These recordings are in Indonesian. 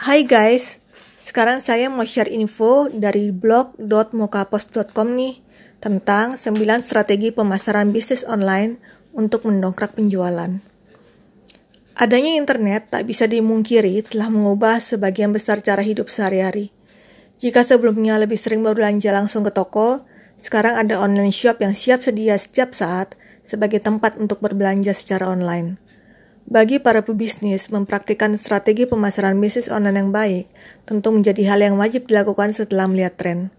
Hai guys, sekarang saya mau share info dari blog.mokapost.com nih tentang 9 strategi pemasaran bisnis online untuk mendongkrak penjualan. Adanya internet tak bisa dimungkiri telah mengubah sebagian besar cara hidup sehari-hari. Jika sebelumnya lebih sering berbelanja langsung ke toko, sekarang ada online shop yang siap sedia setiap saat sebagai tempat untuk berbelanja secara online. Bagi para pebisnis, mempraktikkan strategi pemasaran bisnis online yang baik tentu menjadi hal yang wajib dilakukan setelah melihat tren.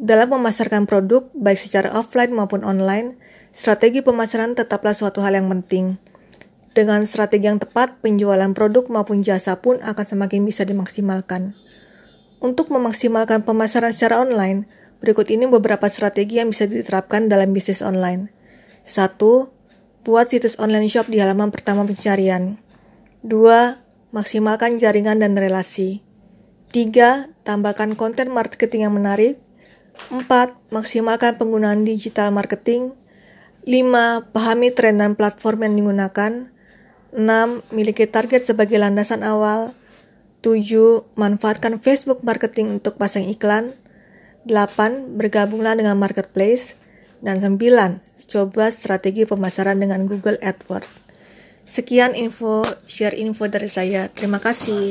Dalam memasarkan produk, baik secara offline maupun online, strategi pemasaran tetaplah suatu hal yang penting. Dengan strategi yang tepat, penjualan produk maupun jasa pun akan semakin bisa dimaksimalkan. Untuk memaksimalkan pemasaran secara online, berikut ini beberapa strategi yang bisa diterapkan dalam bisnis online. 1. Buat situs online shop di halaman pertama pencarian. 2. Maksimalkan jaringan dan relasi. 3. Tambahkan konten marketing yang menarik. 4. Maksimalkan penggunaan digital marketing. 5. Pahami tren dan platform yang digunakan. 6. Miliki target sebagai landasan awal. 7. Manfaatkan Facebook marketing untuk pasang iklan. 8. Bergabunglah dengan marketplace. Dan 9. Coba strategi pemasaran dengan Google AdWords. Sekian info, share info dari saya. Terima kasih.